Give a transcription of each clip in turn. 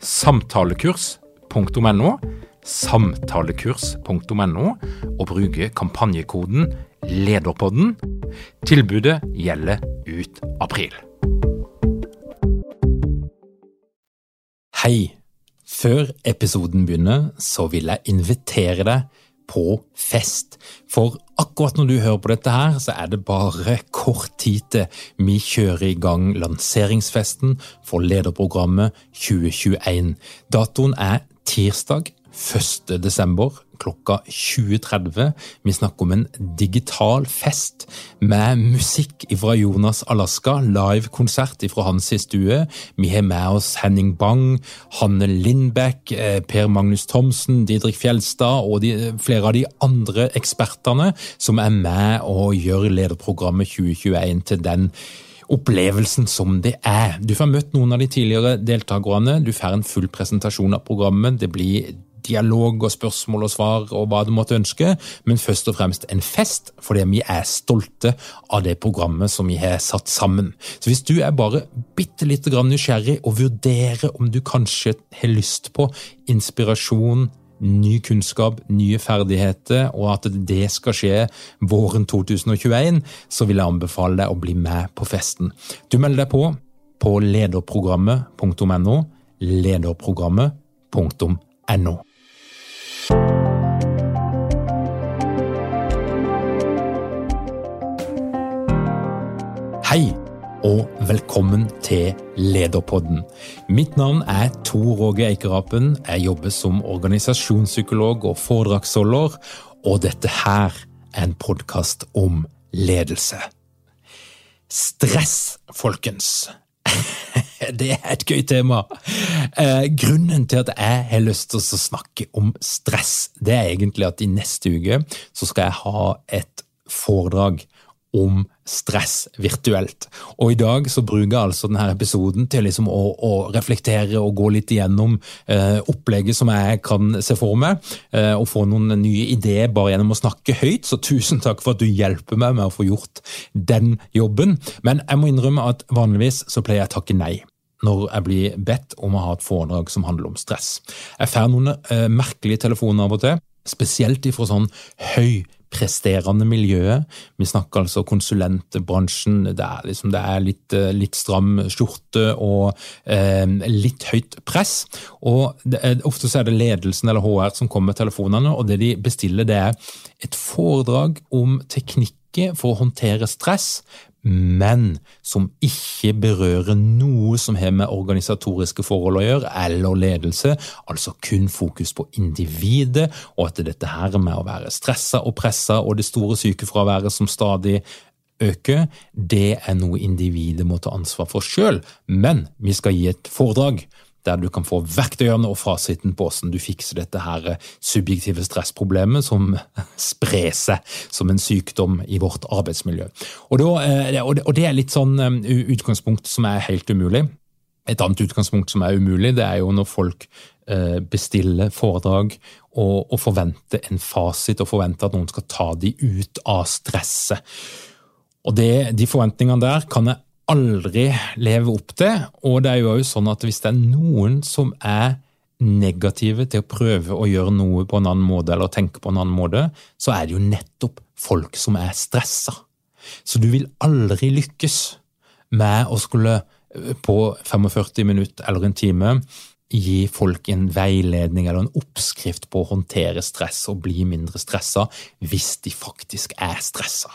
samtalekurs.no, samtalekurs.no, og bruke kampanjekoden LEDERPODDEN. Tilbudet gjelder ut april. Hei! Før episoden begynner, så vil jeg invitere deg på fest. For akkurat når du hører på dette her, så er det bare kort tid til vi kjører i gang lanseringsfesten for lederprogrammet 2021. Datoen er tirsdag 1. desember klokka 20.30. Vi snakker om en digital fest med musikk fra Jonas Alaska, livekonsert fra hans stue. Vi har med oss Henning Bang, Hanne Lindbekk, eh, Per Magnus Thomsen, Didrik Fjelstad og de, flere av de andre ekspertene som er med og gjør lederprogrammet 2021 til den opplevelsen som det er. Du får møtt noen av de tidligere deltakerne, du får en full presentasjon av programmet. Det blir dialog og spørsmål og svar og hva du måtte ønske, men først og fremst en fest, fordi vi er stolte av det programmet som vi har satt sammen. Så hvis du er bare bitte lite grann nysgjerrig og vurderer om du kanskje har lyst på inspirasjon, ny kunnskap, nye ferdigheter, og at det skal skje våren 2021, så vil jeg anbefale deg å bli med på festen. Du melder deg på på lederprogrammet.no, lederprogrammet.no. Hei og velkommen til Lederpodden. Mitt navn er Tor Åge Eikerapen. Jeg jobber som organisasjonspsykolog og foredragsholder, og dette her er en podkast om ledelse. Stress, folkens. Det er et gøy tema. Eh, grunnen til at jeg har lyst til å snakke om stress, det er egentlig at i neste uke så skal jeg ha et foredrag om stress virtuelt. Og i dag så bruker jeg altså denne episoden til liksom å, å, reflektere og gå litt igjennom eh, opplegget som jeg kan se for meg, eh, og få noen nye ideer bare gjennom å snakke høyt. Så tusen takk for at du hjelper meg med å få gjort den jobben. Men jeg må innrømme at vanligvis så pleier jeg å takke nei når jeg blir bedt om å ha et foredrag som handler om stress. Jeg får noen eh, merkelige telefoner av og til, spesielt ifra sånn høy presterende miljøet. Vi snakker altså konsulentbransjen. Det er, liksom, det er litt, eh, litt, stram skjorte og eh, litt høyt press. Og er, Ofte så er det ledelsen eller HR som kommer med telefonene, og det de bestiller, det er et foredrag om teknikker for å håndtere stress, men som ikke berører noe som har med organisatoriske forhold å gjøre, eller ledelse, altså kun fokus på individet, og at dette her med å være stressa og pressa og det store sykefraværet som stadig øker, det er noe individet må ta ansvar for sjøl, men vi skal gi et foredrag der du kan få verktøyene og fasiten på hvordan du fikser dette her subjektive stressproblemet som sprer seg som en sykdom i vårt arbeidsmiljø. Og, da, eh, og det er litt sånn eh, utgangspunkt som er helt umulig. Et annet utgangspunkt som er umulig, det er jo når folk eh, bestiller foredrag og, og forventer en fasit og forventer at noen skal ta de ut av stresset. Og det, De forventningene der kan jeg aldri leve opp til. Og det er jo også sånn at hvis det er noen som er negative til å prøve å gjøre noe på en annen måte, eller tenke på en annen måte, så er det jo nettopp folk som er stressa. Så du vil aldri lykkes med å skulle eh, på 45 minutter eller en time gi folk en veiledning eller en oppskrift på å håndtere stress og bli mindre stressa hvis de faktisk er stressa.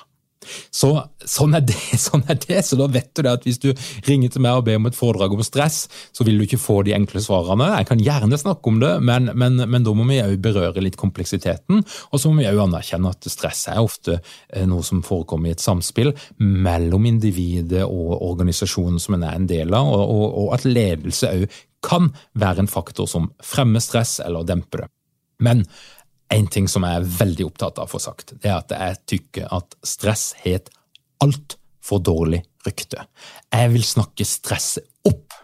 Så sånn er, det, sånn er det. Så da vet du det at hvis du ringer til meg og ber om et foredrag om stress, så vil du ikke få de enkle svarene. Jeg kan gjerne snakke om det, men, men, men da må vi òg berøre litt kompleksiteten. Og så må vi òg anerkjenne at stress er ofte eh, noe som forekommer i et samspill mellom individet og organisasjonen som en er en del av, og, og, og at ledelse òg kan være en faktor som fremmer stress eller demper det. Men en ting som jeg er veldig opptatt av å få sagt, det er at jeg tykker at stress har et altfor dårlig rykte. Jeg vil snakke stresset opp.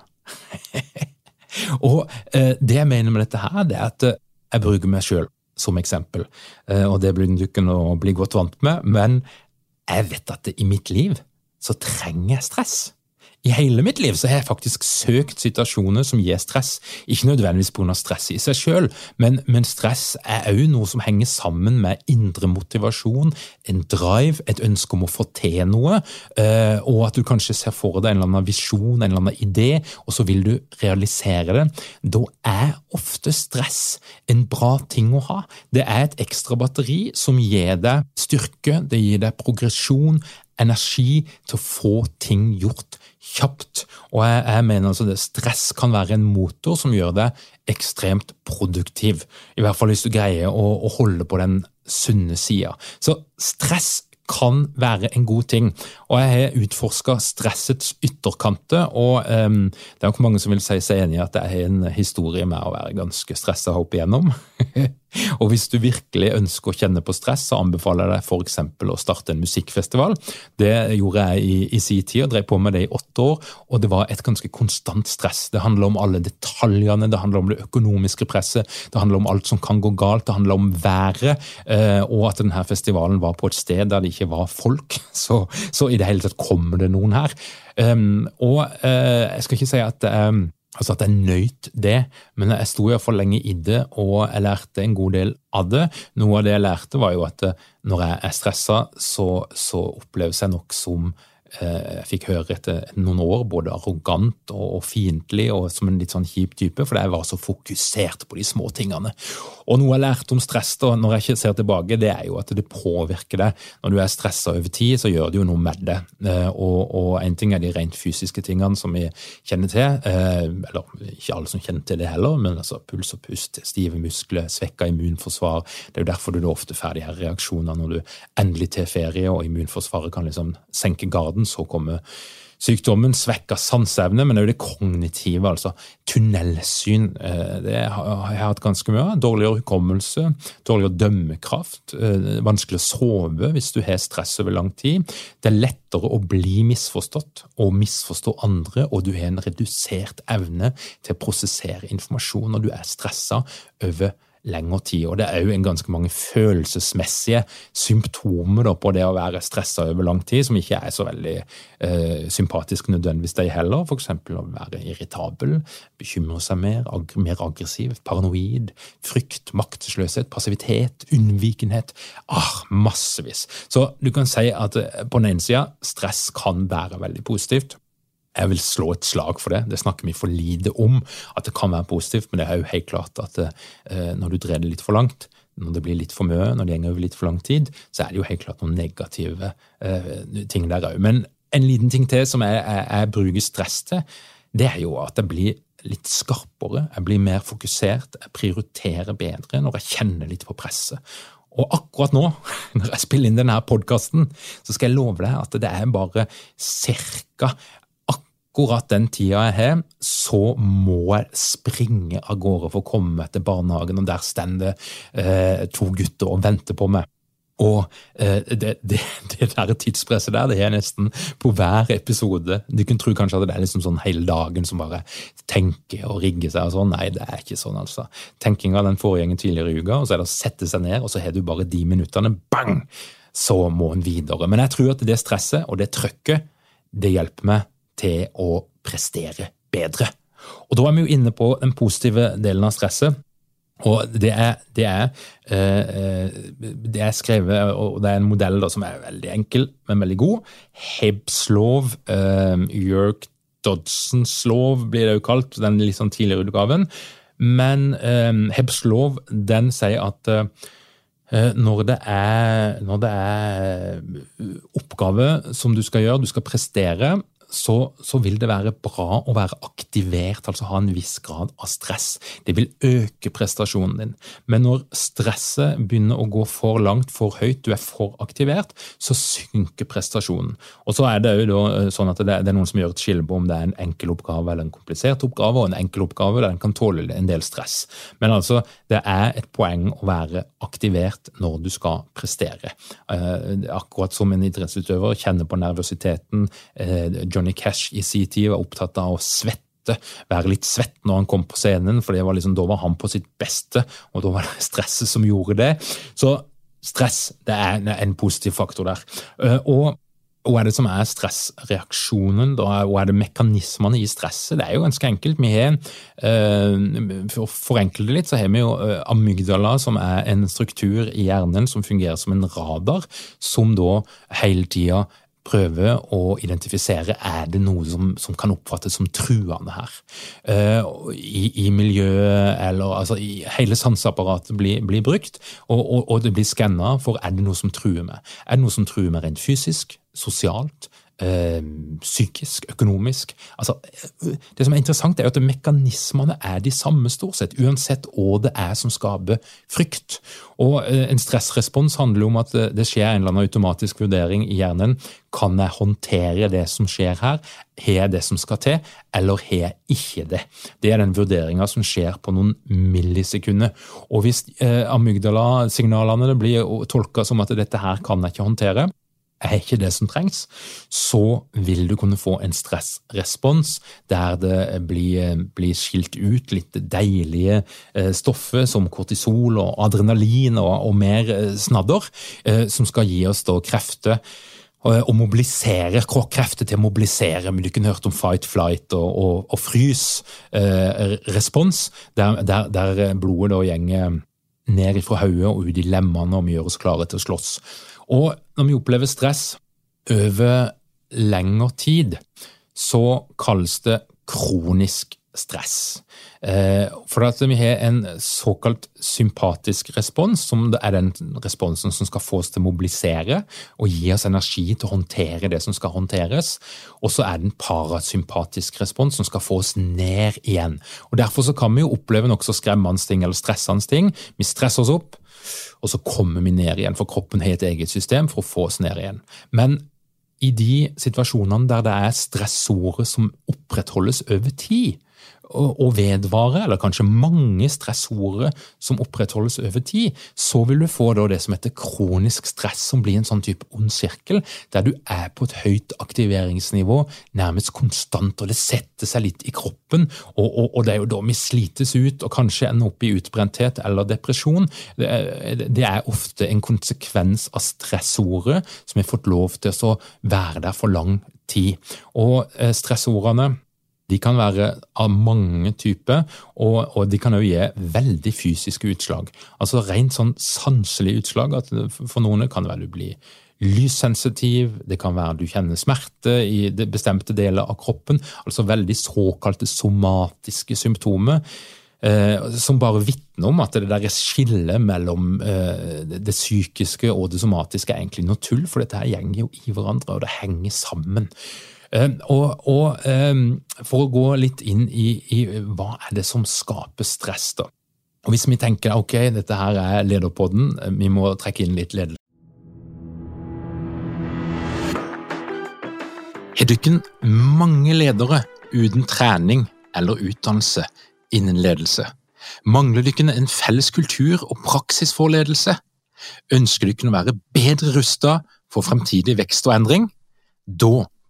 og eh, det jeg mener med dette her, det er at eh, jeg bruker meg sjøl som eksempel. Eh, og det blir du ikke å bli godt vant med, men jeg vet at i mitt liv så trenger jeg stress. I hele mitt liv så har jeg faktisk søkt situasjoner som gir stress. Ikke nødvendigvis pga. stress i seg sjøl, men, men, stress er òg noe som henger sammen med indre motivasjon, en drive, et ønske om å få til noe, eh, og at du kanskje ser for deg en eller annen visjon, en eller annen idé, og så vil du realisere det. Da er ofte stress en bra ting å ha. Det er et ekstra batteri som gir deg styrke, det gir deg progresjon, energi til å få ting gjort kjapt. Og jeg, jeg mener altså det stress kan være en motor som gjør deg ekstremt produktiv. I hvert fall hvis du greier å, å holde på den sunne sida. Så stress kan være en god ting. Og jeg har utforska stressets ytterkanter, og um, det er nok mange som vil si seg enig i at det er en historie med å være ganske stressa opp igjennom. Og hvis du virkelig ønsker å kjenne på stress, så anbefaler jeg deg f.eks. å starte en musikkfestival. Det gjorde jeg i, i sin tid, og drev på med det i åtte år, og det var et ganske konstant stress. Det handler om alle detaljene, det handler om det økonomiske presset, det handler om alt som kan gå galt, det handler om været, eh, og at denne festivalen var på et sted der det ikke var folk. Så, så i det hele tatt kommer det noen her. Um, og uh, jeg skal ikke si at um, Altså at jeg nøyt det, men jeg sto iallfall lenge i det, og jeg lærte en god del av det. Noe av det jeg lærte, var jo at eh, når jeg er stressa, så, så oppleves jeg nok som jeg fikk høre etter noen år både arrogant og, og fiendtlig og som en litt sånn kjip type, fordi jeg var så fokusert på de små tingene. Og noe jeg lærte om stress da, når jeg ikke ser tilbake, det er jo at det påvirker deg. Når du er stressa over tid, så gjør det jo noe med det. Eh, og, og en ting er de rent fysiske tingene som vi kjenner til, eh, eller ikke alle som kjenner til det heller, men altså puls og pust, stive muskler, svekka immunforsvar. Det er jo derfor du ofte får de her reaksjonene når du endelig tar ferie og immunforsvaret kan liksom senke garden perioden. Så kommer sykdommen, svekka sanseevne, men òg det kognitive, altså tunnelsyn. Eh, det har jeg hatt ganske mye av. Dårligere hukommelse, dårligere dømmekraft, eh, vanskelig å sove hvis du har stress over lang tid. Det er lettere å bli misforstått og misforstå andre, og du har en redusert evne til å prosessere informasjon når du er stressa over tid lengre tid. Og det er òg ganske mange følelsesmessige symptomer da, på det å være stressa over lang tid, som ikke er så veldig eh, sympatisk nødvendigvis, de heller. F.eks. å være irritabel, bekymre seg mer, ag mer aggressiv, paranoid, frykt, maktesløshet, passivitet, unnvikenhet. Ah, massevis. Så du kan si at eh, på den ene sida, stress kan være veldig positivt. Jeg vil slå et slag for det. Det snakker vi for lite om. At det kan være positivt, men det er jo helt klart at eh, når du dreier det litt for langt, når det blir litt for mye, når det går over litt for lang tid, så er det jo helt klart noen negative eh, ting der òg. Men en liten ting til som jeg, jeg, jeg, bruker stress til, det er jo at jeg blir litt skarpere, jeg blir mer fokusert, jeg prioriterer bedre når jeg kjenner litt på presset. Og akkurat nå, når jeg spiller inn denne podkasten, så skal jeg love deg at det er bare ca akkurat den tida jeg har, så må jeg springe av gårde for å komme meg til barnehagen, og der står det eh, to gutter og venter på meg. Og eh, det, det, det, der tidspresset der, det er nesten på hver episode. Du kan tro kanskje at det er liksom sånn hele dagen som bare tenker og rigger seg og sånn. Nei, det er ikke sånn, altså. Tenkinga den foregår tidligere i uka, og så er det å sette seg ned, og så har du bare de minuttene. Bang! Så må en videre. Men jeg tror at det stresset og det trøkket, det hjelper meg til å prestere bedre. Og Da er vi jo inne på den positive delen av stresset. Og det er, det er, eh, det er skrevet, og det er en modell da, som er veldig enkel, men veldig god. Hebslov, eh, York Dodsons lov, blir det jo kalt, den litt sånn tidligere utgaven. Men eh, Hebbs lov den sier at eh, når det, er, når det er oppgave som du skal gjøre, du skal prestere, så, så, vil det være bra å være aktivert, altså ha en viss grad av stress. Det vil øke prestasjonen din. Men når stresset begynner å gå for langt, for høyt, du er for aktivert, så synker prestasjonen. Og så er det jo eh, sånn at det er noen som gjør et skille på om det er en enkel oppgave eller en komplisert oppgave, og en enkel oppgave der en kan tåle en del stress. Men altså, det er et poeng å være aktivert når du skal prestere. Eh, akkurat som en idrettsutøver kjenner på nervøsiteten. Eh, Johnny Cash i sin tid var opptatt av å svette være litt svett når han kom på scenen, for var liksom, da var han på sitt beste, og da var det stresset som gjorde det. Så stress det er en positiv faktor der. Eh, og hva er det som er stressreaksjonen? Da? Hva er det mekanismene i stresset? Det er jo ganske enkelt. Vi har, eh, For å forenkle det litt, så har vi jo eh, amygdala, som er en struktur i hjernen som fungerer som en radar, som da hele tida prøve å identifisere er det noe som, som kan oppfattes som truende her. Uh, i, i, miljøet eller altså i, Hele sanseapparatet blir, blir brukt, og, og, og, det blir skanna for er det noe som truer meg. Er det noe som truer meg rent fysisk, sosialt, eh, psykisk, økonomisk. Altså, det som er interessant, er at mekanismene er de samme, stort sett, uansett hva det er som skaper frykt. Og eh, En stressrespons handler om at det skjer en eller annen automatisk vurdering i hjernen. Kan jeg håndtere det som skjer her? Har jeg det som skal til, eller har jeg ikke det? Det er den vurderinga som skjer på noen millisekunder. Og Hvis eh, amygdala-signalene blir tolka som at dette her kan jeg ikke håndtere, er ikke det som trengs, så vil du kunne få en stressrespons der det blir, blir skilt ut litt deilige eh, stoffer som kortisol og adrenalin og, og mer eh, snadder, eh, som skal gi oss da krefter og mobilisere, krefter til å mobilisere. Men du kunne hørt om fight, flight og, og, og frys-respons, der, der, der, blodet da gjenger ned fra hodet og ut i lemmene, og vi gjør oss klare til å slåss. Og når vi opplever stress over lengre tid, så kalles det kronisk stress. Eh, for at vi har en såkalt sympatisk respons, som er den responsen som skal få oss til å mobilisere og gi oss energi til å håndtere det som skal håndteres. Og så er det en parasympatisk respons som skal få oss ned igjen. Og Derfor så kan vi jo oppleve nokså skremmende ting eller stressende ting. Vi stresser oss opp, og så kommer vi ned igjen, for kroppen har et eget system for å få oss ned igjen. Men i de situasjonene der det er stressordet som opprettholdes over tid, å vedvare, eller kanskje mange stressordet som opprettholdes over tid, så vil du få det som heter kronisk stress, som blir en sånn type ond sirkel, der du er på et høyt aktiveringsnivå, nærmest konstant, og det setter seg litt i kroppen. Og, og, og det er jo da vi slites ut og kanskje ender opp i utbrenthet eller depresjon. Det er, det er ofte en konsekvens av stressordet som har fått lov til å være der for lang tid. Og eh, stressordene de kan være av mange typer, og, og de kan også gi veldig fysiske utslag. Altså rent sånn sanselige utslag. at For noen kan det være du blir lyssensitiv, det kan være du kjenner smerte i bestemte deler av kroppen. Altså veldig såkalte somatiske symptomer. Eh, som bare vitner om at det der skillet mellom eh, det psykiske og det somatiske er egentlig noe tull, for dette her gjenger jo i hverandre, og det henger sammen. Ehm, og, og ehm, For å gå litt inn i, i, hva er det som skaper stress, da. Og Hvis vi tenker ok, dette her er lederpodden, vi må trekke inn litt ledelse. Har dere mange ledere uten trening eller utdannelse innen ledelse? Mangler dere en felles kultur og praksis for ledelse? Ønsker dere å være bedre rustet for fremtidig vekst og endring? Da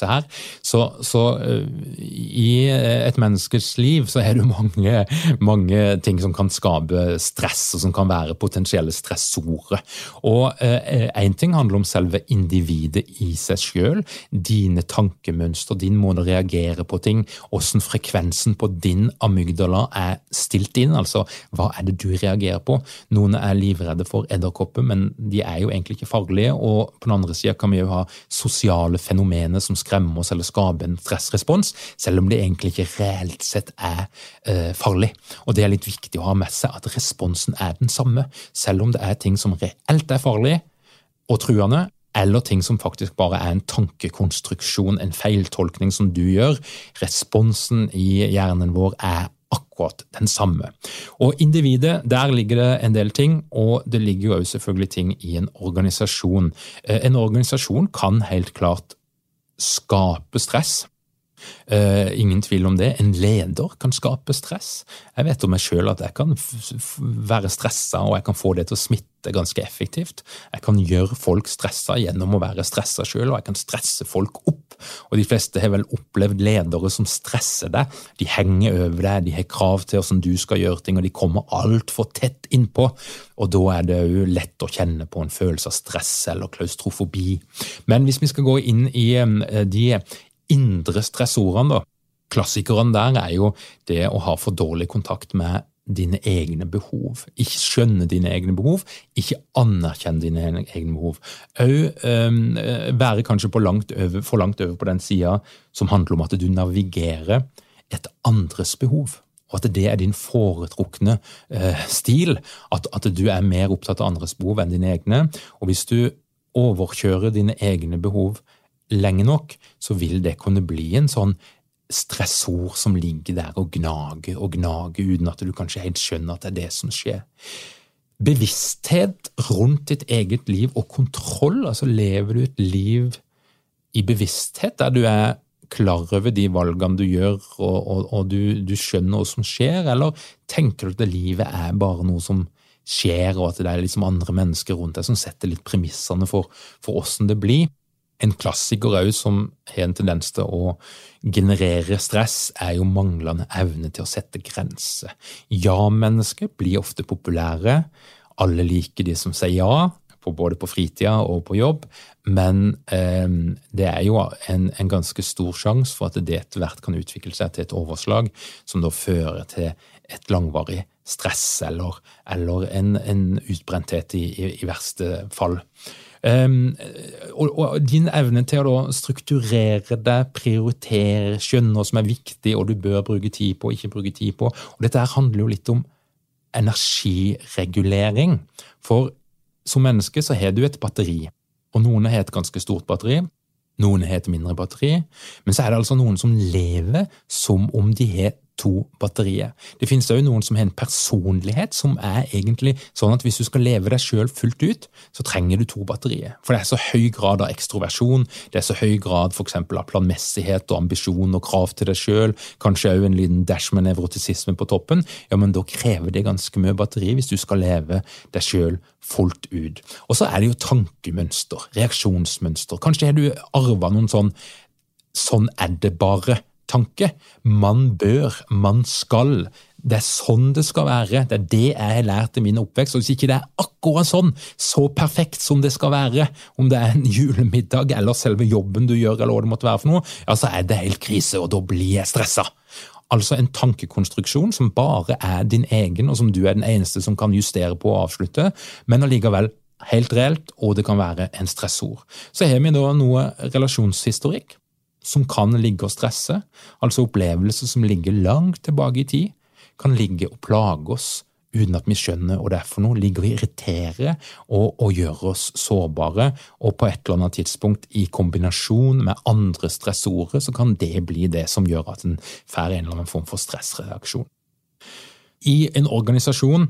disse her. Så, så uh, i et menneskes liv så er det mange, mange ting som kan skape stress, og som kan være potensielle stressorer. Og én uh, ting handler om selve individet i seg sjøl, dine tankemønster, din måte å reagere på ting, hvordan frekvensen på din amygdala er stilt inn, altså hva er det du reagerer på. Noen er livredde for edderkopper, men de er jo egentlig ikke farlige. og på den andre sida kan vi jo ha sosiale fenomener som skremmer oss eller skape en stressrespons, selv om det egentlig ikke reelt sett er eh, farlig. Og Det er litt viktig å ha med seg at responsen er den samme, selv om det er ting som reelt er farlig og truende, eller ting som faktisk bare er en tankekonstruksjon, en feiltolkning som du gjør. Responsen i hjernen vår er akkurat den samme. Og individet, der ligger det en del ting, og det ligger jo selvfølgelig ting i en organisasjon. Eh, en organisasjon kan helt klart skape stress. Uh, ingen tvil om det. En leder kan skape stress. Jeg vet om meg sjøl at jeg kan være stressa, og jeg kan få det til å smitte ganske effektivt. Jeg kan gjøre folk stressa gjennom å være stressa sjøl, og jeg kan stresse folk opp. Og de fleste har vel opplevd ledere som stresser deg. De henger over deg, de har krav til hvordan du skal gjøre ting, og de kommer altfor tett innpå. Og da er det jo lett å kjenne på en følelse av stress eller klaustrofobi. Men hvis vi skal gå inn i de indre stressordene, da. Klassikeren der er jo det å ha for dårlig kontakt med dine egne behov. Ikke skjønne dine egne behov, ikke anerkjenne dine egne behov. Òg um, være kanskje langt over, for langt over på den sida som handler om at du navigerer et andres behov. Og at det er din foretrukne uh, stil. At, at, du er mer opptatt av andres behov enn dine egne. Og hvis du overkjører dine egne behov lenge nok, så vil det kunne bli en sånn stressord som ligger der og gnager og gnager, uten at du kanskje helt skjønner at det er det som skjer. Bevissthet rundt ditt eget liv og kontroll, altså lever du et liv i bevissthet der du er klar over de valgene du gjør, og, og, og du, du, skjønner hva som skjer, eller tenker du at livet er bare noe som skjer, og at det er liksom andre mennesker rundt deg som setter litt premissene for, åssen det blir? En klassiker òg som har en tendens til å generere stress, er jo manglende evne til å sette grenser. Ja-mennesker blir ofte populære. Alle liker de som sier ja, både på fritida og på jobb, men eh, det er jo en, en ganske stor sjanse for at det etter hvert kan utvikle seg til et overslag som da fører til et langvarig stress eller, eller en, en, utbrenthet i, i, i verste fall. Um, og, og, din evne til å strukturere deg, prioritere, skjønne hva som er viktig og du bør bruke tid på og ikke bruke tid på. Og dette her handler jo litt om energiregulering. For som menneske så har du et batteri. Og noen har et ganske stort batteri, noen har et mindre batteri. Men så er det altså noen som lever som om de har to batterier. Det finnes òg noen som har en personlighet som er egentlig sånn at hvis du skal leve deg sjøl fullt ut, så trenger du to batterier. For det er så høy grad av ekstroversjon, det er så høy grad f.eks. av planmessighet og ambisjon og krav til deg sjøl, kanskje òg en liten dash med nevrotisisme på toppen. Ja, men da krever det ganske mye batteri hvis du skal leve deg sjøl fullt ut. Og så er det jo tankemønster, reaksjonsmønster. Kanskje har du arva noen sånn sånn er det bare tanke. Man bør, man skal. Det er sånn det skal være. Det er det jeg har lært i min oppvekst. Og hvis ikke det er akkurat sånn, så perfekt som det skal være, om det er en julemiddag eller selve jobben du gjør, eller hva det måtte være for noe, ja, så er det helt krise, og da blir jeg stressa. Altså en tankekonstruksjon som bare er din egen, og som du er den eneste som kan justere på og avslutte, men allikevel helt reelt, og det kan være en stressord. Så har vi da noe relasjonshistorikk som kan ligge og stresse, altså opplevelser som ligger langt tilbake i tid, kan ligge og plage oss uten at vi skjønner hva det er for noe, ligger og irriterer og, og gjør oss sårbare, og på et eller annet tidspunkt i kombinasjon med andre stressorer, så kan det bli det som gjør at en får en eller annen form for stressreaksjon. I en organisasjon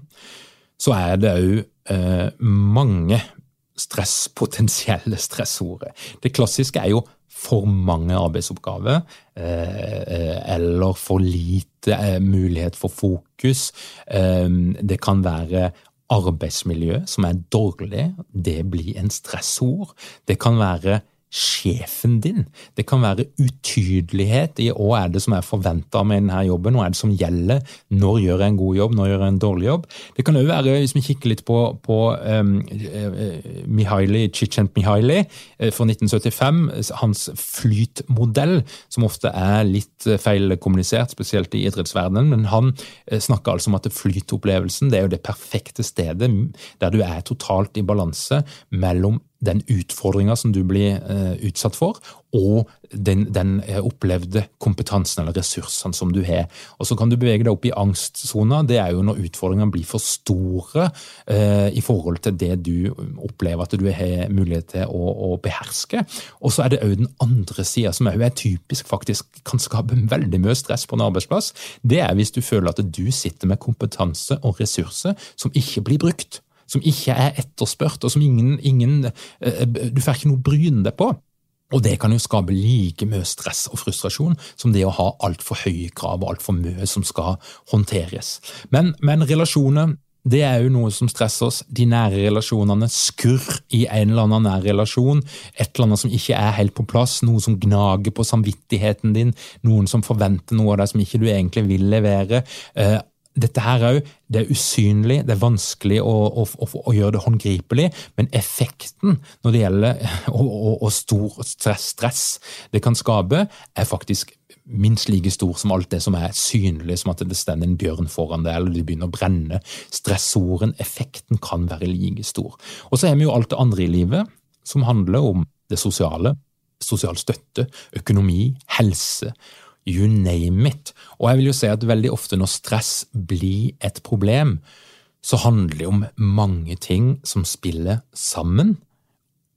så er det òg eh, mange stresspotensielle stressordet. Det klassiske er jo for mange arbeidsoppgaver, eh, eller for lite eh, mulighet for fokus. Eh, det kan være arbeidsmiljø som er dårlig, det blir en stressord. Det kan være sjefen din. Det kan være utydelighet i hva er det som er forventa med denne jobben, hva er det som gjelder, når gjør jeg en god jobb, når gjør jeg en dårlig jobb. Det kan òg være, hvis vi kikker litt på, på um, Mihaili, Chichent Mihaili fra 1975, hans flytmodell, som ofte er litt feilkommunisert, spesielt i idrettsverdenen, men han snakker altså om at flytopplevelsen det er jo det perfekte stedet der du er totalt i balanse mellom den utfordringa som du blir eh, utsatt for, og den, den, eh, opplevde kompetansen eller ressursene som du har. Og Så kan du bevege deg opp i angstsona. Det er jo når utfordringene blir for store eh, i forhold til det du opplever at du har mulighet til å, å beherske. Og så er det òg den andre sida, som er typisk faktisk kan skape veldig mye stress på en arbeidsplass. Det er hvis du føler at du sitter med kompetanse og ressurser som ikke blir brukt som ikke er etterspurt, og som ingen, ingen eh, Du får ikke noe bryne deg på. Og det kan jo skape like mye stress og frustrasjon som det å ha altfor høye krav og altfor mye som skal håndteres. Men, men relasjoner det er jo noe som stresser oss. De nære relasjonene. Skurr i en eller annen nær relasjon. Et eller annet som ikke er helt på plass. Noe som gnager på samvittigheten din. Noen som forventer noe av deg som ikke du egentlig vil levere. Dette her òg, det er usynlig, det er vanskelig å, å, å, å, gjøre det håndgripelig, men effekten når det gjelder og, stor stress, stress det kan skape, er faktisk minst like stor som alt det som er synlig, som at det står en bjørn foran deg, eller det begynner å brenne. Stressoren, effekten, kan være like stor. Og så har vi jo alt det andre i livet, som handler om det sosiale. Sosial støtte, økonomi, helse you name it. Og jeg vil jo si at veldig ofte når stress blir et problem, så handler det om mange ting som spiller sammen,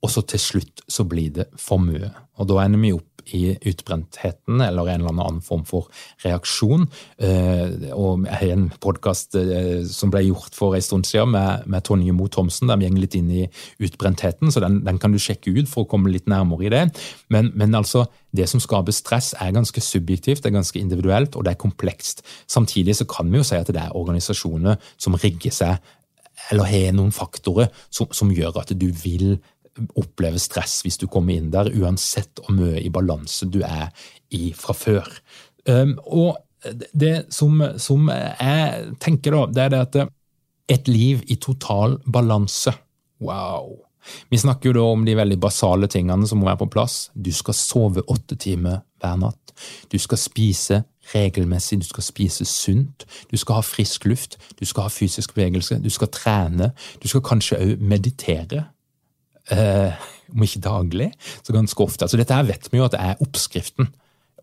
og så til slutt så blir det for mye. Og da ender vi opp i utbrentheten eller en eller annen form for reaksjon. Eh, og en podkast eh, som ble gjort for en stund siden med, med Tonje Moe Thomsen, der vi går litt inn i utbrentheten, så den, den, kan du sjekke ut for å komme litt nærmere i det. Men, men altså, det som skaper stress er ganske subjektivt, det er ganske individuelt og det er komplekst. Samtidig så kan vi jo si at det er organisasjoner som rigger seg eller har noen faktorer som, som gjør at du vil oppleve stress hvis du kommer inn der, uansett hvor mye i balanse du er i fra før. Um, og det som, som, jeg tenker, da, det er det at et liv i total balanse Wow! Vi snakker jo da om de veldig basale tingene som må være på plass. Du skal sove åtte timer hver natt. Du skal spise regelmessig, du skal spise sunt. Du skal ha frisk luft, du skal ha fysisk bevegelse, du skal trene. Du skal kanskje òg meditere eh, om ikke daglig, så ganske ofte. Altså, dette her vet vi jo at det er oppskriften.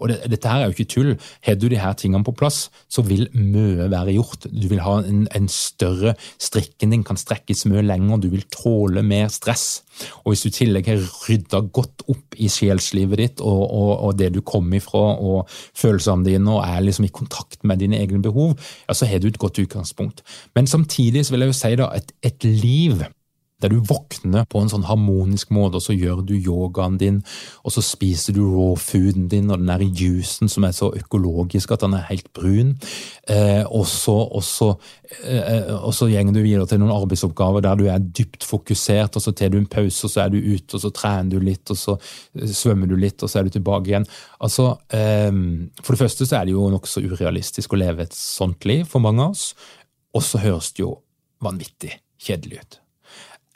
Og det, Dette her er jo ikke tull. Har du de her tingene på plass, så vil mye være gjort. Du vil ha en, en større Strikken din kan strekkes mye lenger, du vil tåle mer stress. Og hvis du i tillegg har rydda godt opp i sjelslivet ditt og, og, og, det du kommer ifra, og følelsene dine, og er liksom i kontakt med dine egne behov, ja, så har du et godt utgangspunkt. Men samtidig så vil jeg jo si da, et, et liv der du våkner på en sånn harmonisk måte, og så gjør du yogaen din, og så spiser du raw fooden din og den der juicen som er så økologisk at den er helt brun. Eh, og så, så, eh, og gjenger du videre til noen arbeidsoppgaver der du er dypt fokusert, og så tar du en pause, og så er du ute, og så trener du litt, og så eh, svømmer du litt, og så er du tilbake igjen. Altså, eh, For det første så er det jo nokså urealistisk å leve et sånt liv for mange av oss, og så høres det jo vanvittig kjedelig ut.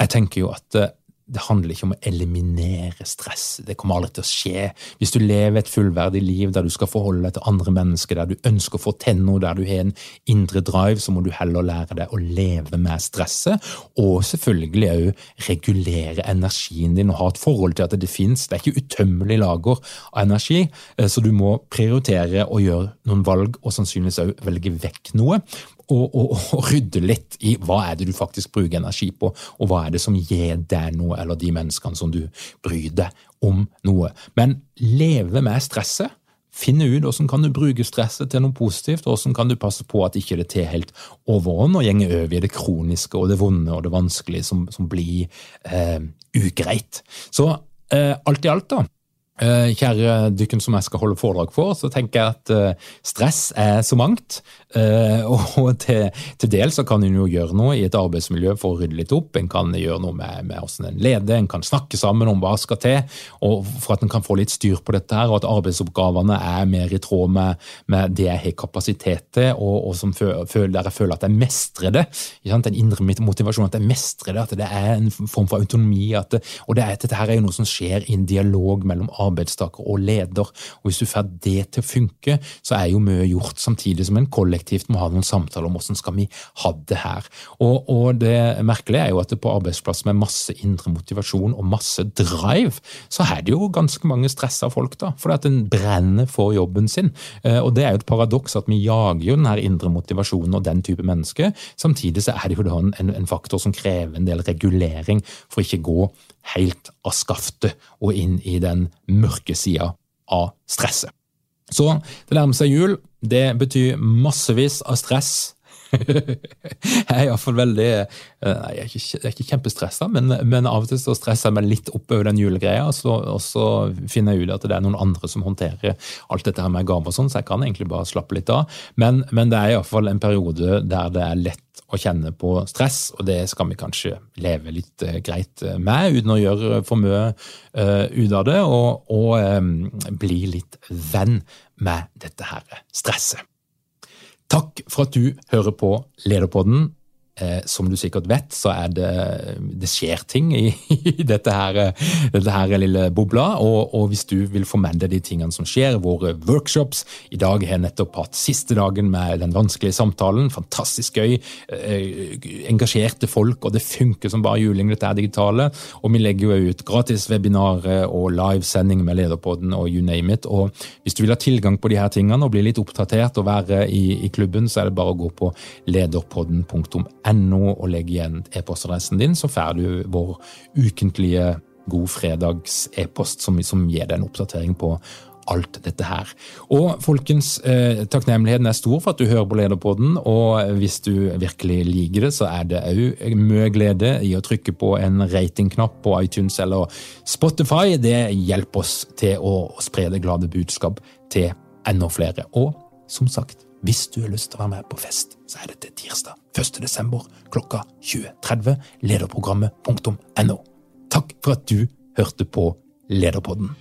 Jeg tenker jo at eh, det handler ikke om å eliminere stress. Det kommer aldri til å skje. Hvis du lever et fullverdig liv der du skal forholde deg til andre mennesker, der du ønsker å få til noe, der du har en indre drive, så må du heller lære deg å leve med stresset. Og selvfølgelig òg regulere energien din og ha et forhold til at det fins. Det er ikke utømmelig lager av energi, eh, så du må prioritere å gjøre noen valg, og sannsynligvis òg velge vekk noe og, og, og, rydde litt i hva er det du faktisk bruker energi på, og hva er det som gir deg noe, eller de menneskene som du bryr deg om noe. Men leve med stresset. Finne ut hvordan kan du bruke stresset til noe positivt, og hvordan kan du passe på at ikke det tar helt overhånd og gjenger over i det kroniske og det vonde og det vanskelige som, som blir eh, ugreit. Så eh, alt i alt, da, kjære dykken som jeg skal holde foredrag for, så tenker jeg at eh, stress er så mangt. Eh, og til, til dels så kan en jo gjøre noe i et arbeidsmiljø for å rydde litt opp. En kan gjøre noe med, med hvordan en leder, en kan snakke sammen om hva som skal til, og for at en kan få litt styr på dette her, og at arbeidsoppgavene er mer i tråd med, med det jeg har kapasitet til, og, og som føler, der jeg føler at jeg mestrer det. En indre motivasjonen, at jeg mestrer det, at det er en form for autonomi. Det, og det er, dette her er jo noe som skjer i en dialog mellom arbeidstaker og leder. Og Hvis du får det til å funke, så er jo mye gjort, samtidig som en kollektivt må ha noen samtaler om hvordan skal vi ha det her. Og, og det merkelige er jo at det på arbeidsplass med masse indre motivasjon og masse drive, så er det jo ganske mange stressa folk, da. Fordi at en brenner for jobben sin. Eh, og det er jo et paradoks at vi jager jo den her indre motivasjonen og den type mennesker. Samtidig så er det jo da en, en faktor som krever en del regulering for ikke gå helt av skaftet og inn i den mørke sida av stresset. Så det nærmer seg jul. Det betyr massevis av stress. jeg er iallfall veldig eh, Nei, jeg er ikke, jeg er ikke kjempestressa, men, men, av og til så stresser jeg meg litt opp over den julegreia, og så, og så, finner jeg ut at det er noen andre som håndterer alt dette her med gaver og sånn, så jeg kan egentlig bare slappe litt av. Men, men det er iallfall en periode der det er lett å kjenne på stress, og det skal vi kanskje leve litt uh, greit eh, med, uten å gjøre for mye uh, ut av det, og, og um, bli litt venn med dette her stresset. Takk for at du hører på Lederpodden. Eh, som du sikkert vet, så er det, det skjer ting i, i dette, her, dette, her, lille bobla. Og, og, hvis du vil få med deg de tingene som skjer, våre workshops I dag har jeg nettopp hatt siste dagen med den vanskelige samtalen. Fantastisk gøy. Eh, engasjerte folk, og det funker som bare juling, dette er digitale. Og vi legger jo ut gratis webinarer og livesending med Lederpodden og you name it. Og hvis du vil ha tilgang på de her tingene og bli litt oppdatert og være i, i klubben, så er det bare å gå på lederpodden.no no og legg igjen e-postadressen din, så får du vår ukentlige God fredags-e-post som, som, gir deg en oppdatering på alt dette her. Og folkens, eh, takknemligheten er stor for at du hører på Lederpodden, og hvis du virkelig liker det, så er det òg mye glede i å trykke på en ratingknapp på iTunes eller Spotify. Det hjelper oss til å spre det glade budskap til enda flere. Og som sagt, hvis du har lyst til å være med på fest, så er det til tirsdag 1. desember klokka 20.30. Lederprogrammet.no. Takk for at du hørte på Lederpodden.